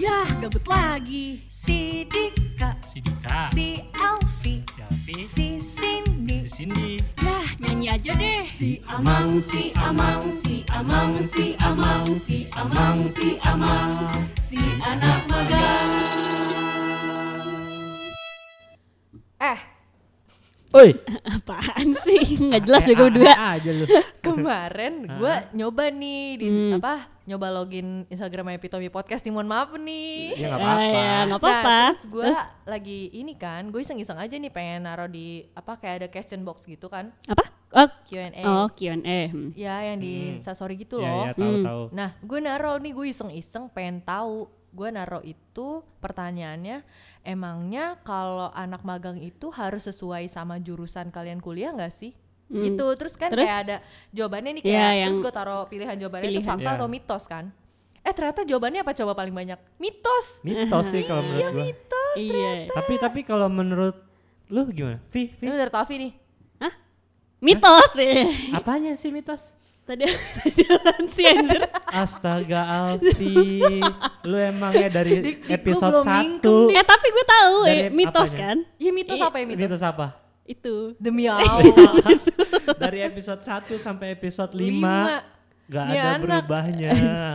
Yah, gabut lagi. Si Dika, Si Dika, si Alfi, si Alfi, si Cindy. si Cindy. Yah, nyanyi aja deh. Si Amang, si Amang, si Amang, si Amang, si Amang, si Amang, si anak magang. Oi, Apaan sih? Nggak jelas juga berdua. aja lu. kemarin gue nyoba nih di Hmm. apa? Nyoba login Instagram Epitome Podcast nih, mohon maaf nih. Ya nggak Ah, apa-apa. ya, nggak apa-apa. Nah, terus gue Terus? lagi ini kan, gue iseng-iseng aja nih pengen naruh di apa kayak ada question box gitu kan, Apa? Oh, Q&A. oh Q&A. Hmm. Ya yang di Instastory gitu Ya, loh. ya, tahu Hmm. tahu. Nah, gue naruh nih, gue iseng-iseng pengen tahu. Gue naruh itu pertanyaannya, emangnya kalau anak magang itu harus sesuai sama jurusan kalian kuliah nggak sih? Hmm. Gitu. Terus kan Terus? kayak ada jawabannya nih Iya, kayak, yang terus gue taruh pilihan jawabannya itu pilihan. fakta Iya. atau mitos kan? Eh ternyata jawabannya apa coba paling banyak? Mitos. Mitos sih kalau menurut gua. Mitos. Iya. Tapi tapi kalau menurut lu gimana? Vi, Vi, Ini menurut Alfi nih. Mitos ya. apanya sih mitos? Tadi sih anjir? Astaga Alfi, lu emangnya dari dik, gua episode 1 Ya tapi gue tahu Dari ya, mitos apanya? kan? Iya mitos Iya, apa ya mitos? mitos apa? Itu. Demi Allah. Dari episode 1 sampai episode 5 Lima. Gak Ini ada anak. berubahnya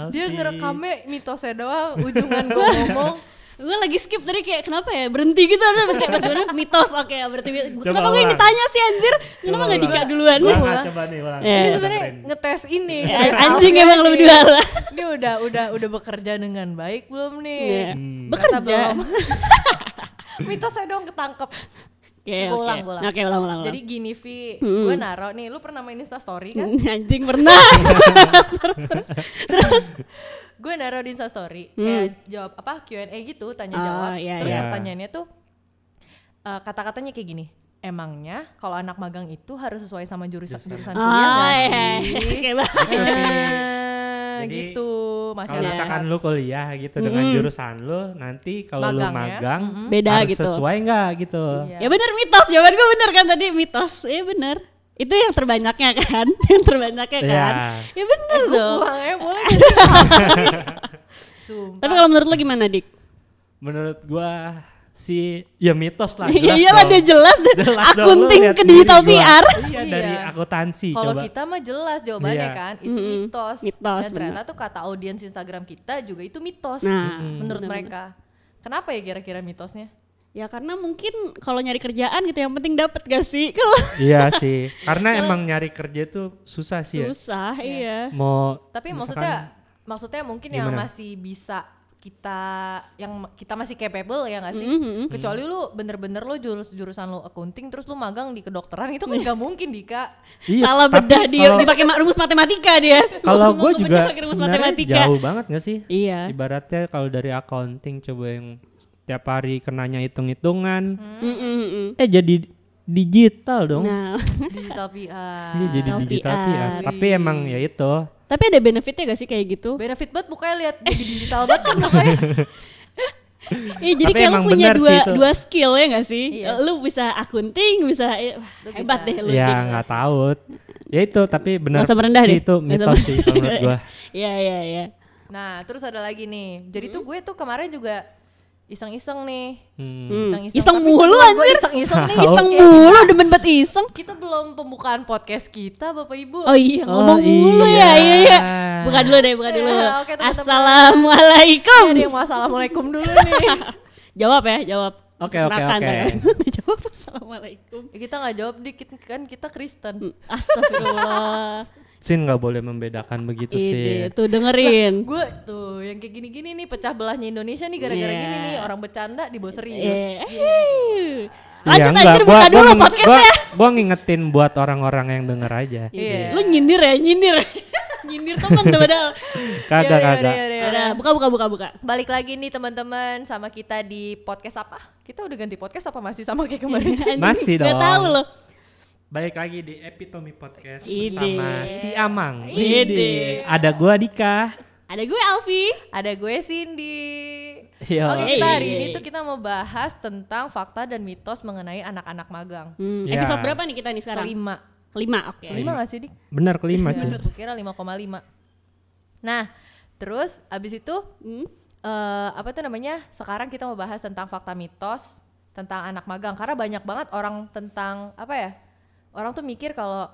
Dia ngerekamnya mitosnya doang, ujungan gue ngomong. Gue lagi skip tadi kayak kenapa ya berhenti gitu ada kayak gue mitos oke berarti mit- Coba kenapa gue ditanya sih anjir kenapa nggak ulang. Dika duluan Ulang, Ulang. coba nih ulang Eh. Ini Kita sebenarnya ngetes ini. Eh, ngetes anjing emang lu nih. berdua lah Ini udah udah udah bekerja dengan baik belum nih? Iya. Hmm. bekerja belum. Mitosnya dong ketangkep. Oke Gua oke ulang, ulang. oke ulang ulang Jadi gini Vi, Hmm. gue naro nih, lu pernah main Insta Story kan? anjing pernah terus gue naro di Insta Story, Hmm. kayak jawab apa Q&A gitu, tanya jawab. Oh, iya, Terus iya. pertanyaannya tuh eh, kata-katanya kayak gini. Emangnya kalau anak magang itu harus sesuai sama jurusan jurusan kuliah ah nggak iya Jadi, gitu Kalau misalkan lu kuliah gitu dengan jurusan lu nanti kalau lu Magang ya. Mm-mm. beda harus gitu sesuai nggak gitu Iya. ya bener mitos jawaban gue bener kan tadi mitos ya bener itu yang terbanyaknya kan yang terbanyaknya Iya. kan ya pulang ya boleh nggak sih? Sumpah. tapi kalau menurut lo gimana dik menurut gua si ya mitos lah jelas iyalah dong. dia jelas lu akunting ke digital gua. PR iya dari Iya. akuntansi Kalau kita mah jelas jawabannya Iya. kan, itu Mm-mm. mitos. Mitos, Dan ternyata tuh kata audiens Instagram kita juga itu mitos nah menurut bener-bener. mereka. Kenapa ya kira-kira mitosnya? ya karena mungkin kalau nyari kerjaan gitu yang penting dapat gak sih kalau iya sih karena emang nyari kerja tuh susah sih ya susah iya mau Tapi misalkan- maksudnya maksudnya mungkin yang Gimana? masih bisa kita yang kita masih capable ya nggak sih? Mhm. Kecuali lu bener-bener lu jurus jurusan lu accounting terus lu magang di kedokteran itu kan nggak mungkin Dika. Iya, salah bedah dia dipakai ma- rumus matematika dia kalau gue juga pakai rumus sebenarnya matematika. jauh banget gak sih iya ibaratnya kalau dari accounting coba yang tiap hari kenanya hitung-hitungan Mm, mm, mm. eh jadi digital dong nah Digital PR. Iya jadi Digital digital PR. PR. Tapi emang ya itu. tapi ada benefitnya gak sih kayak gitu Benefit banget mukanya lihat jadi digital banget kan mukanya. Iya jadi Tapi kayak lu punya dua dua skill ya gak sih? Iya. Lu bisa akunting, bisa eh, wah, Lu hebat bisa. deh lu. ya Dik. nggak tahu. Ya itu tapi benar sih deh. itu mitos sih kalau menurut gua. Iya iya iya. Nah, terus ada lagi nih. Jadi tuh gue tuh kemarin juga iseng-iseng nih. Hmm. Hmm. Iseng-iseng. Iseng Tapi mulu anjir. Iseng-iseng nih. Iseng mulu demen banget iseng. Kita belum pembukaan podcast kita, Bapak Ibu. Oh iya Oh, ngomong mulu ya. iya. Iya iya. Buka dulu deh, buka dulu. Iya, oke, teman-teman. Assalamualaikum. Ada yang mau assalamualaikum dulu nih. Jawab ya, jawab. Oke, oke, oke. jawab assalamualaikum. Ya, kita nggak jawab dikit kan kita Kristen. Astagfirullah. Sin nggak boleh membedakan begitu Ide, sih. tuh dengerin. Gue tuh yang kayak gini-gini nih pecah belahnya Indonesia nih gara-gara Iya. gini nih orang bercanda dibawa serius. Eh, Iya, Lanjut gua- buka gua dulu podcastnya. Gua, gua ngingetin buat orang-orang yang denger aja. Iya. Lu nyindir ya, nyindir. nyindir teman tuh padahal. Kagak kagak. buka buka buka buka. Balik lagi nih teman-teman sama kita di podcast apa? Kita udah ganti podcast apa masih sama kayak kemarin? Masih dong. tahu loh. Balik lagi di Epitome Podcast Ide. bersama si Amang. Ide. Ada gua Dika. Ada gue Alfi. Ada gue Cindy. Yo. Oke kita hari ini tuh kita mau bahas tentang fakta dan mitos mengenai anak-anak magang. Hmm, Ya. Episode berapa nih kita nih sekarang? Kelima. Kelima, oke. Kelima gak sih Dik? Benar kelima Ya. Gue kira 5,5. Nah terus abis itu Hmm? eh apa tuh namanya? Sekarang kita mau bahas tentang fakta mitos tentang anak magang karena banyak banget orang tentang apa ya? Orang tuh mikir kalau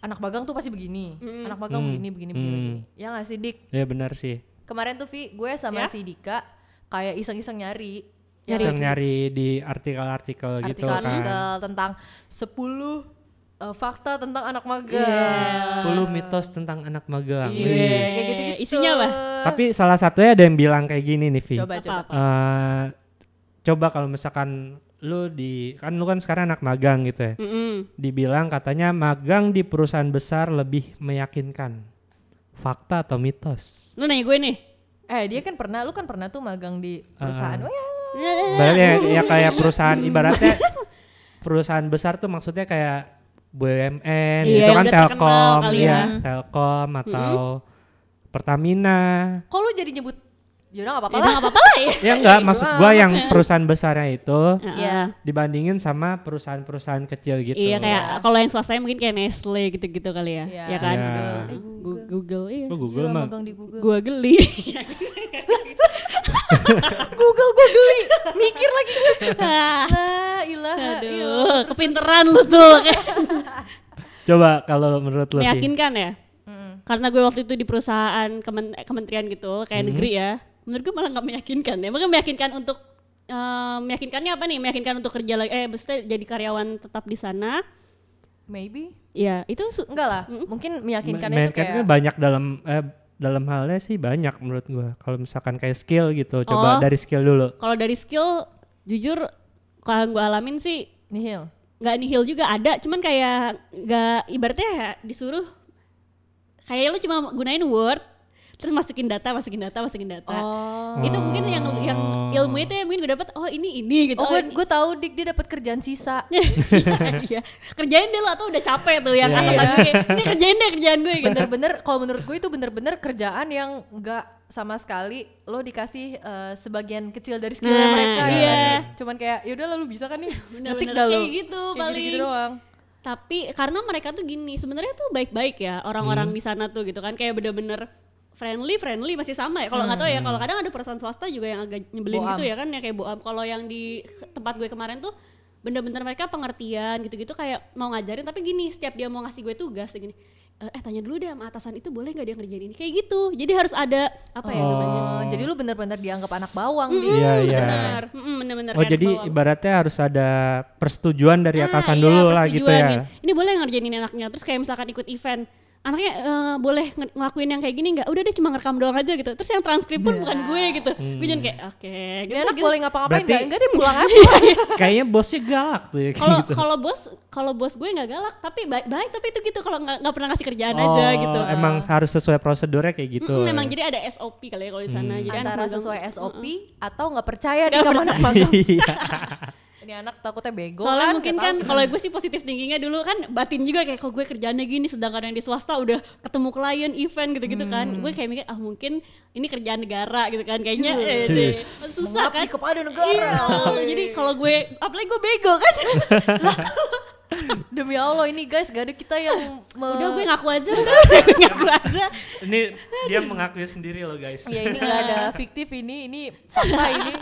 anak magang tuh pasti begini, anak magang Hmm. begini begini begini. Hmm. begini. Ya nggak sih Dik? Ya benar sih. Kemarin tuh Vi, gue sama Ya? si Dika kayak iseng-iseng nyari ya Nyari, sih? nyari di artikel-artikel gitu kan. artikel-artikel tentang 10 eh, fakta tentang anak magang. Iya. 10 mitos tentang anak magang. Iya, Wih. kayak gitu-gitu. Isinya apa? Tapi salah satunya ada yang bilang kayak gini nih, Vi. Coba coba. Apa? Eh, coba kalau misalkan lu di kan lu kan sekarang anak magang gitu ya. Mm-mm. Dibilang katanya magang di perusahaan besar lebih meyakinkan. Fakta atau mitos? Lu nanya gue nih. Eh, dia kan pernah, lu kan pernah tuh magang di perusahaan. Ah. Oh, ya. Berarti ya, ya kayak perusahaan ibaratnya perusahaan besar tuh maksudnya kayak BUMN Iya, gitu kan Telkom, iya, ya. Telkom atau Pertamina. Kok lu jadi nyebut? Yaudah gak apa-apa Ya lah. nggak apa-apa lah ya. Ya enggak, maksud gua yang perusahaan besarnya itu Iya. dibandingin sama perusahaan-perusahaan kecil gitu. Iya kayak kalau yang swasta mungkin kayak Nestle gitu-gitu kali ya. Iya. Ya kan? Iya. Google. Eh, Google, iya. Lu Google mah di Google. Gua geli. Google gue geli. Mikir lagi. Ah, La ilaha illallah. Aduh, kepinteran lu tuh. coba kalau menurut lu. Meyakinkan ya? Mm. Karena gue waktu itu di perusahaan kemen- kementerian gitu, kayak negeri ya. Menurut gue malah nggak meyakinkan ya. Mungkin meyakinkan untuk eh, meyakinkannya apa nih? Meyakinkan untuk kerja lagi eh maksudnya jadi karyawan tetap di sana. Maybe. Ya, itu su- Enggak lah. Mungkin meyakinkannya itu kayak banyak dalam eh, dalam halnya sih banyak menurut gua. Kalau misalkan kayak skill gitu, coba Oh. dari skill dulu. kalau dari skill jujur kalau gue alamin sih nihil. nggak nihil juga ada cuman kayak nggak ibaratnya ya disuruh kayak lu cuma gunain word terus masukin data masukin data masukin data Oh. itu mungkin yang yang ilmu itu yang mungkin gue dapet oh ini ini gitu Oh, gue gue tahu Dik dia dapat kerjaan sisa. iya kerjain deh lo atau udah capek tuh yang Iya. atasan gue ini kerjain deh kerjaan gue gitu Bener-bener kalau menurut gue itu bener-bener kerjaan yang enggak sama sekali lo dikasih eh, sebagian kecil dari skillnya Nah, mereka ya iya. sih? cuman kayak yaudah lah lu bisa kan nih Bener-bener ngetik dah lu kayak gitu Kayak paling. gitu-gitu doang tapi karena mereka tuh gini sebenarnya tuh baik-baik ya orang-orang di sana tuh gitu kan kayak bener-bener friendly friendly masih sama ya. Kalau nggak tahu ya kalau kadang ada perusahaan swasta juga yang agak nyebelin Boam. gitu ya kan ya kayak boam. Kalau yang di tempat gue kemarin tuh bener-bener mereka pengertian gitu-gitu kayak mau ngajarin tapi gini setiap dia mau ngasih gue tugas gini eh eh, tanya dulu deh sama atasan itu boleh nggak dia ngerjain ini? Kayak gitu. Jadi harus ada apa ya namanya? Oh, jadi lu bener-bener dianggap anak bawang Mm-mm, di Iya, iya. bener. Bener-bener Oh jadi bawang. ibaratnya harus ada persetujuan dari Ah, atasan iya, dulu lah gitu ya. Ini boleh ngerjain ini anaknya. Terus kayak misalkan ikut event, anaknya eh, boleh nge- ngelakuin yang kayak gini nggak? Udah deh cuma ngerekam doang aja gitu. Terus yang transkrip pun bukan gue gitu. Gue jangan kayak oke. Ini gitu, anak gitu. boleh ngapa-ngapain nggak? Enggak deh pulang aja Kayaknya bosnya galak tuh ya kayak Kalau gitu. kalau bos kalau bos gue nggak galak tapi baik baik tapi itu gitu kalau nggak pernah ngasih kerjaan oh, aja gitu. Emang harus sesuai prosedurnya kayak gitu. Mm-mm, memang jadi ada SOP kali ya kalau di sana. Jadi anak antara sesuai SOP atau nggak percaya di Nggak kamar anak magang Iya. ini anak takutnya bego Soalnya kan mungkin kan kalau gue sih positif tingginya dulu kan batin juga kayak kok gue kerjaannya gini? Sedangkan yang di swasta udah ketemu klien event gitu-gitu kan. Hmm. gue kayak mikir ah mungkin ini kerjaan negara gitu kan. Kayaknya Cus. eh, deh, Cus. susah Mengabdi kan? kepada negara. Iya, jadi kalau gue apalagi gue bego kan demi Allah ini guys gak ada kita yang me- udah gue ngaku aja. Ngaku aja. Ini dia mengakui sendiri loh guys. ya ini gak ada fiktif ini ini fakta ini.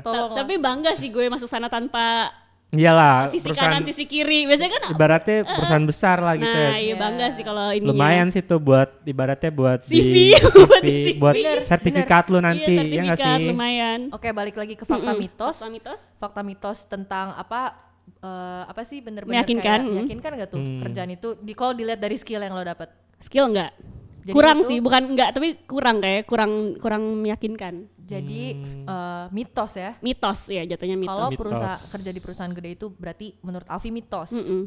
Tolong tapi bangga sih gue masuk sana tanpa Iyalah sisi perusahaan kanan sisi kiri. Biasanya kan ibaratnya perusahaan besar lah gitu nah ya. iya bangga sih kalau ini Lumayan sih tuh buat ibaratnya buat CV, di buat CV, buat Bener, sertifikat lu nanti iya ya nggak sertifikat sih? lumayan. Oke balik lagi ke fakta mitos. Fakta mitos. Fakta mitos tentang apa eh, apa sih bener-bener Meyakinkan, kayak mm. meyakinkan gak tuh Hmm. kerjaan itu di kalau dilihat dari skill yang lo dapat skill enggak Jadi kurang itu- sih bukan enggak tapi kurang kayak kurang kurang meyakinkan jadi Hmm. eh, mitos ya mitos ya jatuhnya mitos kalau Mitos. perusahaan kerja di perusahaan gede itu berarti menurut Alfi mitos Mm-mm.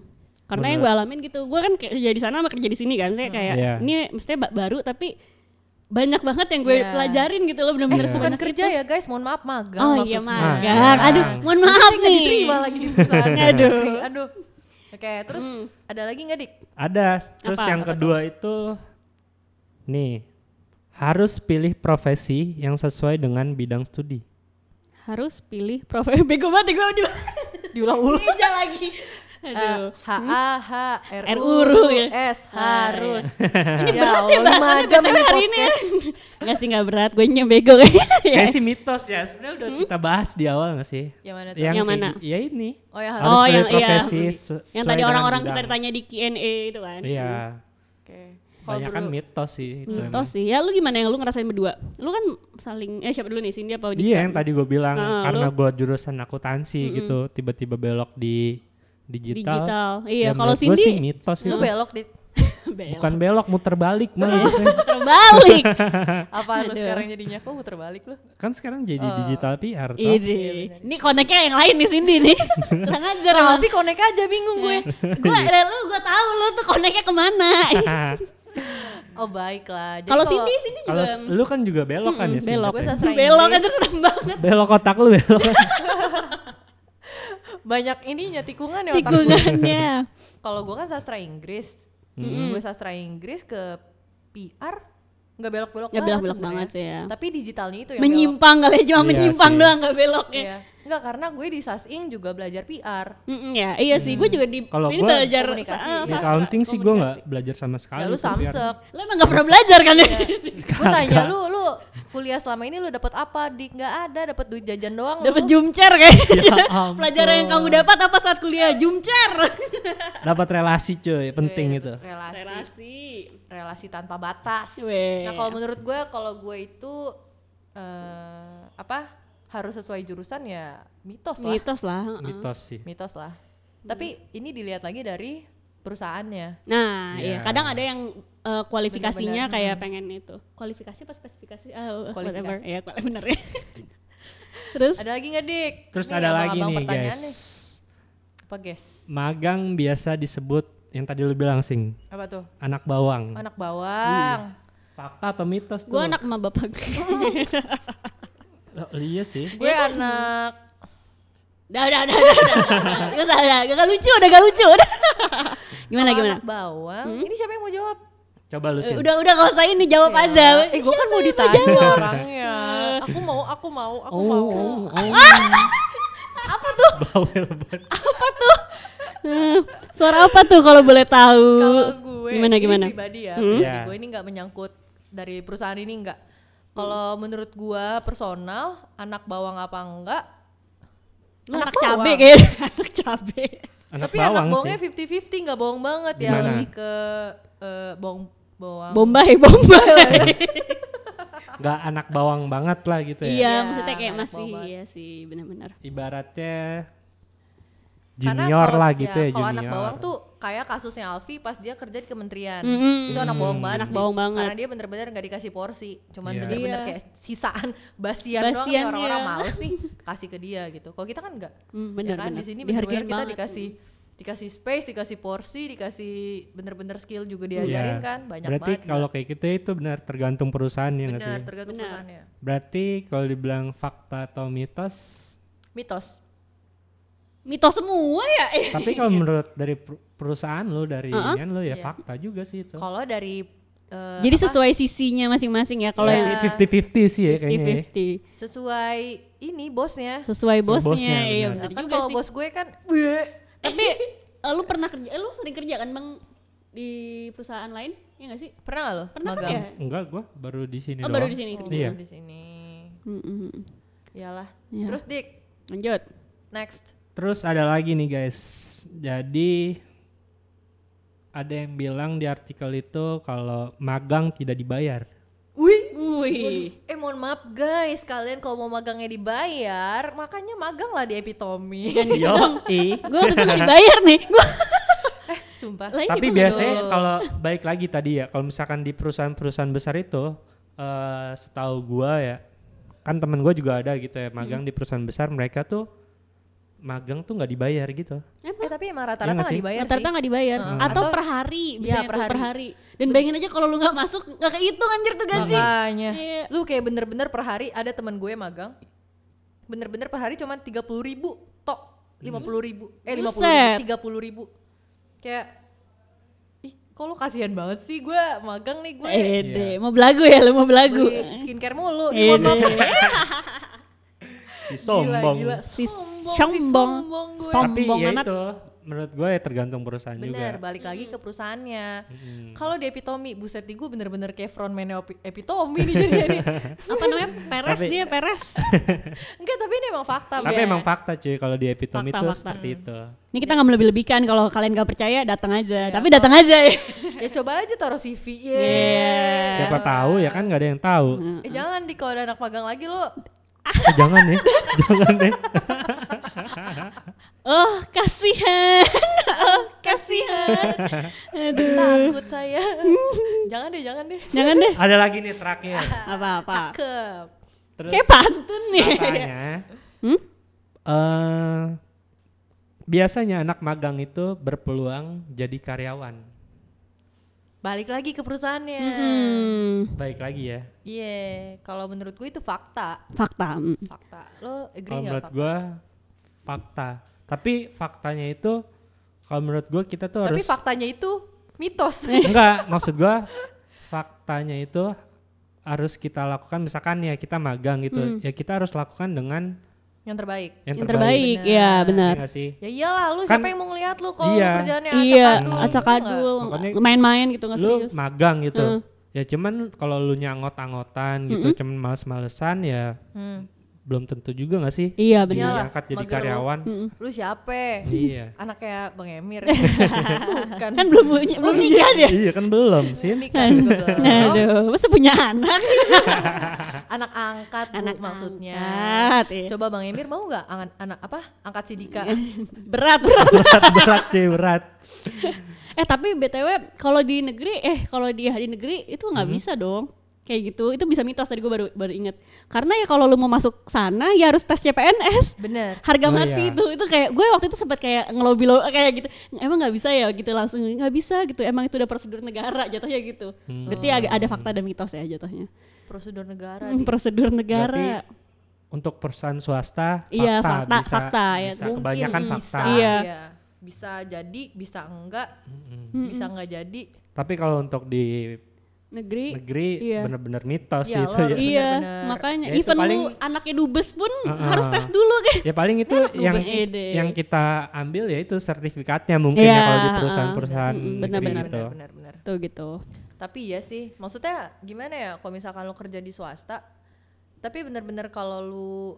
karena yang gue alamin gitu gue kan kerja di sana sama kerja di sini kan saya kayak Iya. ini mestinya ba- baru tapi banyak banget yang gue Iya. pelajarin gitu loh bener-bener eh, bukan sebanyak kerja itu. ya guys mohon maaf magang oh iya maksudnya. magang Magang. aduh mohon maaf Nanti nggak nih diterima lagi di perusahaan Aduh. aduh oke terus ada lagi nggak dik Ada. Terus Apa? yang Apa kedua itu nih harus pilih profesi yang sesuai dengan bidang studi. harus pilih profesi bego banget gue diulang-ulang meja lagi Aduh. H A H R R U R U ya. S harus. Ini Ya berat ya lima bahasannya jam ini hari ini ya. Enggak sih enggak berat, gue bego kayaknya. Kayak sih mitos ya. Sebenarnya udah Hmm? kita bahas di awal gak sih? Yang mana tuh? Yang, mana? gi- Ya ini. Oh yang Harus. Oh, yang- iya. profesi Yang tadi orang-orang kita ditanya di Q&A itu kan. Iya. Oke. Kalau Banyak kan mitos sih. itu Mitos emang. sih. Ya lu gimana yang lu ngerasain berdua? Lu kan saling eh siapa dulu nih Cindy apa Dika? Iya yang tadi gue bilang Nah, karena gue jurusan akuntansi gitu tiba-tiba belok di digital. Digital. Ya Iya, kalau menurut gua Cindy sih mitos Lu itu. belok di belok. Bukan belok muter balik malah Iya. gitu. terbalik. apa lu sekarang jadinya kok muter balik lu? Kan sekarang jadi digital PR toh. Ini. Ini koneknya yang lain di Cindy nih. Kurang ajar tapi konek aja bingung gue. Gue lu gue tahu lu tuh koneknya ke mana. Oh baiklah. Jadi Kalau Cindy, Cindy Kalau juga s- lu kan juga belok kan ya Mm, belok. Gue sastra belok Inggris. aja serem banget. Belok otak lu belok. banyak ininya tikungan ya otak. Tikungannya. Kalau gue kan sastra Inggris. Gue sastra Inggris ke PR nggak belok-belok Nggak banget belok-belok banget sih ya. Tapi digitalnya itu yang Menyimpang kali ya, cuma Iya menyimpang sih. doang nggak belok ya. Iya. Enggak karena gue di Sasing juga belajar PR. Mm-mm, ya, iya sih, gue juga di Kalau ini gua belajar komunikasi. sa- sastra, accounting sih gue nggak belajar sama sekali. Ya lu samsek. Lo emang gak pernah belajar kan ya? gue tanya lu lu kuliah selama ini lu dapat apa? Di nggak ada, dapat duit jajan doang. Dapat lu. jumcer kayaknya. Ya. Pelajaran yang kamu dapat apa saat kuliah? Jumcer. Dapat relasi cuy, penting Gue itu. Relasi. Relasi tanpa batas. Weh. Nah kalau menurut gue kalau gue itu eh apa harus sesuai jurusan ya mitos lah. Mitos lah. heeh. Mitos sih. Mitos lah. Tapi ini dilihat lagi dari perusahaannya. Nah, iya Iya. kadang ada yang eh, kualifikasinya Benar-benar, kayak pengen itu. Kualifikasi apa spesifikasi? Ah, Kualifikasi. whatever. Iya, kuali- bener ya. Terus Ada lagi nggak dik? Terus Nih, ada lagi nih guys. nih. Apa guys? Magang biasa disebut yang tadi lu bilang sing Apa tuh? anak bawang. Anak bawang. Fakta atau mitos tuh? gue anak sama bapak gue. Oh, iya sih. Gue anak Dah, dah, dah, dah, dah. Gak usah, dah. Gak lucu, udah gak lucu. Udah. gimana, gimana? Anak bawang. Ini siapa yang mau jawab? Coba lu Eh, sih. Udah, udah gak usah ini jawab aja. Eh, gue kan mau ditanya orangnya. Aku mau, aku mau, aku Oh, mau. oh, oh. Apa tuh? Bawel banget. Hmm, Suara apa tuh kalau boleh tahu? Kalau gue Gimana, ini gimana? pribadi ya, Hmm? pribadi Iya. gue ini nggak menyangkut dari perusahaan ini nggak. Kalau menurut gue personal, anak bawang apa enggak? Lu Anak anak cabe kayaknya. anak cabe. Anak Tapi anak bawang bawangnya sih. 50-50 nggak bawang banget ya, Gimana? lebih ke eh, bawang bawang. Bombay, Bombay. Gak anak bawang banget lah gitu ya. iya, maksudnya kayak anak masih bawang. iya sih, benar-benar. Ibaratnya junior kalau- lah gitu ya, Kalau junior. anak bawang tuh kayak kasusnya Alfi pas dia kerja di kementerian. Mm-mm. Itu anak bawang banget. Anak bawang banget. Karena dia bener-bener nggak dikasih porsi. Cuman Iya. bener-bener Iya. kayak sisaan basian, doang Basian, nih orang-orang iya. males nih kasih ke dia gitu. Kalau kita kan enggak. Hmm, Ya kan di sini bener-bener kita banget. dikasih dikasih space, dikasih porsi, dikasih bener-bener skill juga diajarin Iya. kan banyak Berarti banget. kalau kayak gitu itu benar tergantung perusahaan ya nggak benar sih? tergantung Benar. perusahaannya. Berarti kalau dibilang fakta atau mitos, Mitos. Mitos semua ya. tapi kalau menurut dari per- perusahaan lu dari Uh-uh. inian lu ya Iya. fakta juga sih itu. Kalau dari eh, Jadi apa, sesuai sisinya masing-masing ya. Kalau Iya. yang Berarti 50-50 sih ya kayaknya. ya. 50-50 sesuai ini bosnya. sesuai Sesuai bosnya, bosnya, iya benar. Kan juga kalau bos gue kan. Tapi eh, lu pernah kerja, eh, lu sering kerja kan bang di perusahaan lain? Iya gak sih? pernah gak lo? Pernah kan magang? ya? Enggak, gua baru di sini Oh doang. baru di sini Oh, kerja. Iya. di sini. Mm-mm. Iyalah. Iya. Terus Dik, Lanjut. next. Terus ada lagi nih guys. Jadi ada yang bilang di artikel itu kalau magang tidak dibayar. Wih, Wih. eh mohon maaf guys, kalian kalau mau magangnya dibayar, makanya magang lah di Epitomi. Yo, i. Gue waktu itu gak dibayar nih. Gua Sumpah. Lah, iya, Tapi biasanya kalau baik lagi tadi ya, kalau misalkan di perusahaan-perusahaan besar itu, eh setahu gua ya, kan temen gua juga ada gitu ya, magang Hmm. di perusahaan besar, mereka tuh magang tuh nggak dibayar gitu. Eh tapi emang Iya rata-rata nggak nggak sih? dibayar rata-rata nggak dibayar. Heeh. atau Atau- per hari Iya, bisa per per, hari. per hari. Dan bayangin aja kalau lu nggak masuk nggak kehitung anjir tuh gaji. Makanya, Iya. lu kayak bener-bener per hari ada temen gue magang, bener-bener per hari cuma tiga puluh ribu, tok. lima puluh ribu, eh lima puluh tiga puluh ribu, kayak, ih, kok lu kasihan banget sih? Gue magang nih gue. eh deh mau belagu ya lu mau belagu. Beli skincare mulu deh. Si sombong. Gila, gila, Si sombong, si sombong. sombong gue. Tapi Sombong ya itu menurut gue ya tergantung perusahaan Bener, juga. balik lagi ke perusahaannya. Mm. Kalau di epitomi, buset di gue bener-bener kayak frontman epi- epitomi nih jadinya nih. Apa namanya? Peres Tapi- dia, peres. Enggak, tapi ini emang fakta. Tapi Beb. emang fakta cuy kalau di epitome Fakta, itu fakta. seperti itu. Ini kita nggak melebih-lebihkan kalau kalian gak percaya datang aja. Iya, Tapi datang aja ya. Ya coba aja taruh CV. Yeay. Iya. Siapa tahu ya kan nggak ada yang tahu. Eh jangan di kalau ada anak magang lagi lo Eh, jangan nih, jangan nih. Oh, kasihan. Oh, kasihan. Aduh. takut saya. jangan deh, jangan deh. Jangan deh. Ada lagi nih terakhir. Apa-apa. Cakep. Terus Kayak pantun nih. katanya, Hmm? eh, biasanya anak magang itu berpeluang jadi karyawan. Balik lagi ke perusahaannya. Hmm, Baik lagi ya. Iya, kalau menurut gue itu fakta. fakta. mm. Fakta. Lo agree Kalau nggak menurut fakta? Fakta. Tapi faktanya itu kalau menurut gua kita tuh Tapi harus faktanya itu mitos. enggak maksud gua faktanya itu harus kita lakukan misalkan ya kita magang gitu Hmm. ya kita harus lakukan dengan yang terbaik. yang, Yang terbaik, terbaik, ya benar. Iya nggak sih Ya iyalah, lu Kan- siapa yang mau ngeliat lu kalau Iya. lu kerjaannya Iya, acak-adul, Makanya main-main gitu nggak lu serius. magang gitu Hmm. ya cuman kalau lu nyangot-angotan gitu cuman males-malesan ya Hmm. Belum tentu juga nggak sih Iya benar. Diangkat jadi mager lu. karyawan Mm-mm. Lu siapa? iya Anaknya Bang Emir. Bukan. Kan belum punya, belum nikah dia. iya kan belum sih nikah juga belum. Aduh, masa punya anak? Anak angkat Bu, Anak maksudnya. angkat, iya. Coba Bang Emir mau nggak anak, anak apa? Angkat si Dika. berat, berat. berat berat cuy berat Eh tapi btw kalau di negeri, eh kalau di di negeri itu nggak bisa dong. Kayak gitu, itu bisa mitos tadi gue baru baru inget. Karena ya kalau lu mau masuk sana ya harus tes CPNS. Bener. Harga Oh, mati iya. itu itu kayak gue waktu itu sempat kayak ngelobi lo kayak gitu emang nggak bisa ya gitu langsung nggak bisa gitu emang itu udah prosedur negara jatuhnya gitu Hmm. berarti agak ada fakta dan mitos ya jatuhnya Prosedur negara. Hmm, prosedur negara Berarti untuk perusahaan swasta Iya, fakta, fakta- bisa, fakta, ya. bisa Mungkin kebanyakan bisa. fakta Iya. Bisa jadi, bisa enggak, Mm-mm. bisa enggak jadi. tapi kalau untuk di negeri negeri Iya. bener-bener mitos Iya, itu lo harus ya iya benar-benar. makanya Ya even paling- lu anaknya dubes pun Uh-uh. harus tes dulu kayak ya paling itu Enak yang. Ede. yang kita ambil ya itu sertifikatnya mungkin Iya, ya kalau di perusahaan-perusahaan Mm-mm, negeri benar-benar. gitu benar, benar, benar. tuh gitu Tapi iya sih, maksudnya gimana ya kalau misalkan lo kerja di swasta, tapi bener-bener kalau lu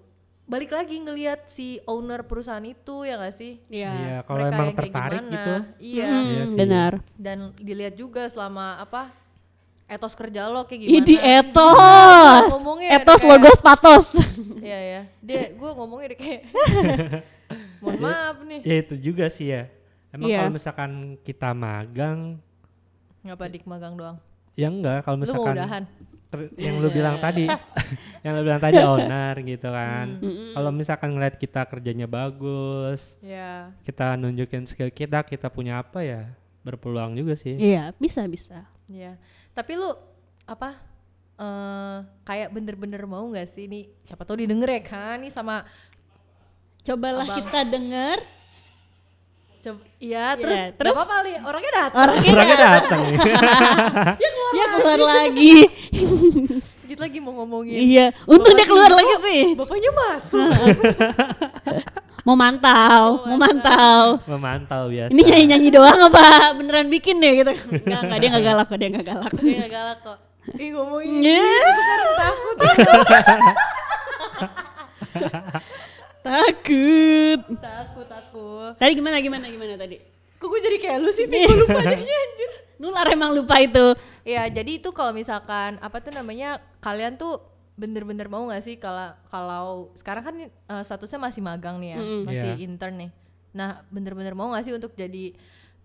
balik lagi ngelihat si owner perusahaan itu ya gak sih? Iya Iya, kalau emang tertarik gimana. gitu Iya. Mm, Iya benar Dan dilihat juga selama apa etos kerja lo kayak gimana. Ini Iya, etos ngomongnya etos kayak- logos patos Iya ya. Dia gue ngomongnya deh kayak Mohon maaf nih. ya itu juga sih ya emang Iya. kalau misalkan kita magang Ngapa dik magang doang? ya enggak kalau Lu mau misalkan udahan? ter- yang lu bilang tadi yang lu bilang tadi owner gitu kan Hmm. kalau misalkan ngeliat kita kerjanya bagus Ya. kita nunjukin skill kita kita punya apa ya berpeluang juga sih iya bisa bisa Iya. Tapi lu apa? eh kayak bener-bener mau nggak sih? Nih? Siapa tahu didengar ya kan? Nih sama cobalah Abang. kita dengar. Coba iya terus Iya, terus terus? apa kali orangnya datang. Orangnya orangnya datang. nih dia keluar lagi. gitu lagi. Mau ngomongin. Iya. Untung dia keluar ini lagi sih. bapaknya masuk mau mantau mau mantau memantau biasa. Ini nyanyi nyanyi doang apa beneran bikin deh gitu? Nggak nggak dia nggak galak kok dia nggak galak. Dia nggak galak kok. Ih ngomongin gitu sekarang takut takut. Takut takut. Tadi gimana gimana gimana tadi? Kok gue jadi kayak lu sih gue lupa jadinya anjir. Nular emang lupa itu. Ya jadi itu kalau misalkan apa tuh namanya kalian tuh bener-bener mau nggak sih kalau kalau sekarang kan eh, statusnya masih magang nih ya, Mm-mm. masih Iya. intern nih. Nah bener-bener mau nggak sih untuk jadi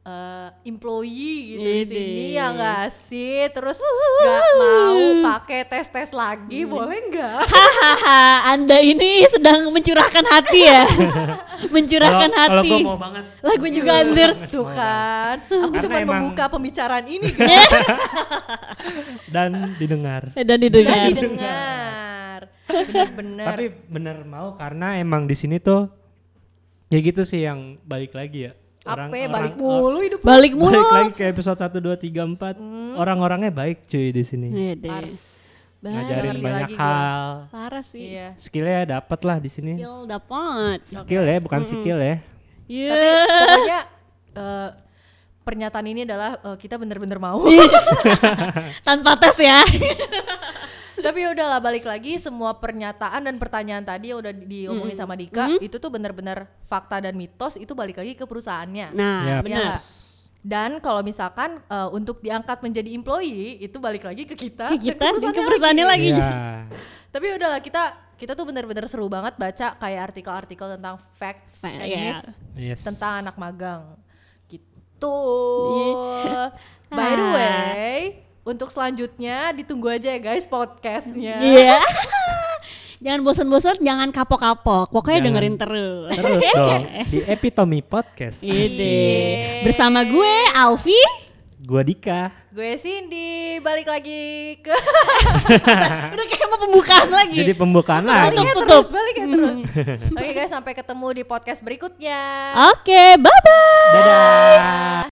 eh, employee gitu di sini ya nggak sih? Terus nggak mau pakai tes tes lagi boleh nggak? hahaha anda ini sedang mencurahkan hati ya? Mencurahkan kalau kalau hati. gue mau banget. Lah gue juga anjir. Tuh kan, aku cuma membuka pembicaraan ini kan. dan didengar. Dan Dan didengar. Didengar, bener-bener. tapi bener mau karena emang di sini tuh ya gitu sih yang balik lagi ya apa orang balik orang- mulu hidup lu. balik mulu. balik lagi ke episode 1 2 3 4 orang-orangnya baik cuy di sini. Iya ngajarin banyak lagi hal. Parah sih. Iya. skillnya dapat lah di sini. Skill dapat skill ya bukan skill ya. Iya. Tapi pokoknya eh, pernyataan ini adalah eh, kita bener-bener mau. Tanpa tes ya. Tapi ya udahlah balik lagi semua pernyataan dan pertanyaan tadi yang udah di- diomongin sama Dika itu tuh bener-bener fakta dan mitos itu balik lagi ke perusahaannya. Nah, Ya, benar. Ya. Dan kalau misalkan eh, untuk diangkat menjadi employee itu balik lagi ke kita, Ke kita dan ke perusahaannya perusahaannya lagi. Iya. Tapi udahlah kita kita tuh bener-bener seru banget baca kayak artikel-artikel tentang fact, Fact, and ya. myth Yes. tentang anak magang. Gitu. Iya. By the Ah. way, untuk selanjutnya ditunggu aja ya guys podcastnya. Iya. jangan bosan-bosan, jangan kapok-kapok. Pokoknya Jangan. dengerin terus. Terus dong di Epitome Podcast. Ide. Bersama gue Alfi. Gua Dika. Gue Cindy balik lagi ke Udah kayak mau pembukaan lagi. Jadi pembukaan lagi. Tutup, Baliknya tutup. terus, baliknya terus. Oke guys, sampai ketemu di podcast berikutnya. Oke, bye-bye. Dadah.